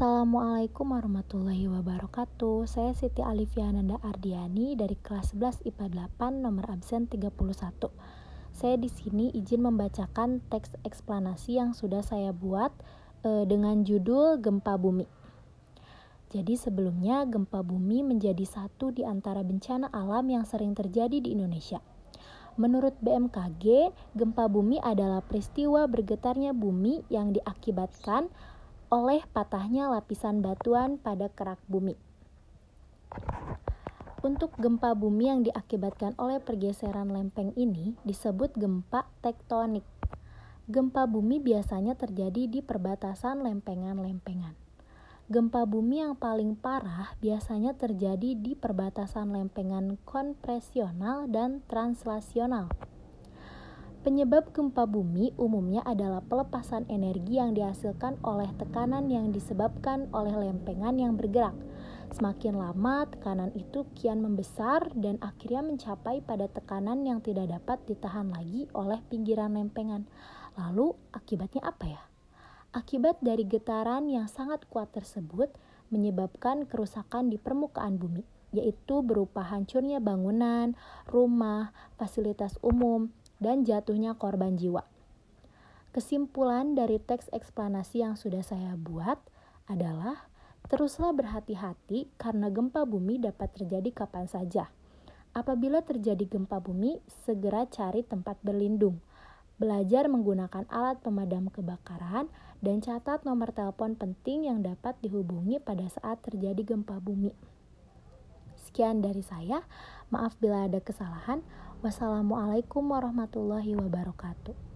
Assalamualaikum warahmatullahi wabarakatuh. Saya Siti Alifiananda Ardiani dari kelas 11 IPA 8 nomor absen 31 Saya di sini izin membacakan teks eksplanasi yang sudah saya buat e, dengan judul Gempa Bumi. Jadi sebelumnya gempa bumi menjadi satu di antara bencana alam yang sering terjadi di Indonesia. Menurut BMKG, gempa bumi adalah peristiwa bergetarnya bumi yang diakibatkan oleh patahnya lapisan batuan pada kerak bumi. Untuk gempa bumi yang diakibatkan oleh pergeseran lempeng ini disebut gempa tektonik. Gempa bumi biasanya terjadi di perbatasan lempengan-lempengan. Gempa bumi yang paling parah biasanya terjadi di perbatasan lempengan kompresional dan translasional. Penyebab gempa bumi umumnya adalah pelepasan energi yang dihasilkan oleh tekanan yang disebabkan oleh lempengan yang bergerak. Semakin lama, tekanan itu kian membesar dan akhirnya mencapai pada tekanan yang tidak dapat ditahan lagi oleh pinggiran lempengan. Lalu, akibatnya apa ya? Akibat dari getaran yang sangat kuat tersebut menyebabkan kerusakan di permukaan bumi, yaitu berupa hancurnya bangunan, rumah, fasilitas umum, dan jatuhnya korban jiwa. Kesimpulan dari teks eksplanasi yang sudah saya buat adalah teruslah berhati-hati karena gempa bumi dapat terjadi kapan saja. Apabila terjadi gempa bumi, segera cari tempat berlindung. Belajar menggunakan alat pemadam kebakaran dan catat nomor telepon penting yang dapat dihubungi pada saat terjadi gempa bumi. Sekian dari saya. Maaf bila ada kesalahan. Wassalamualaikum warahmatullahi wabarakatuh.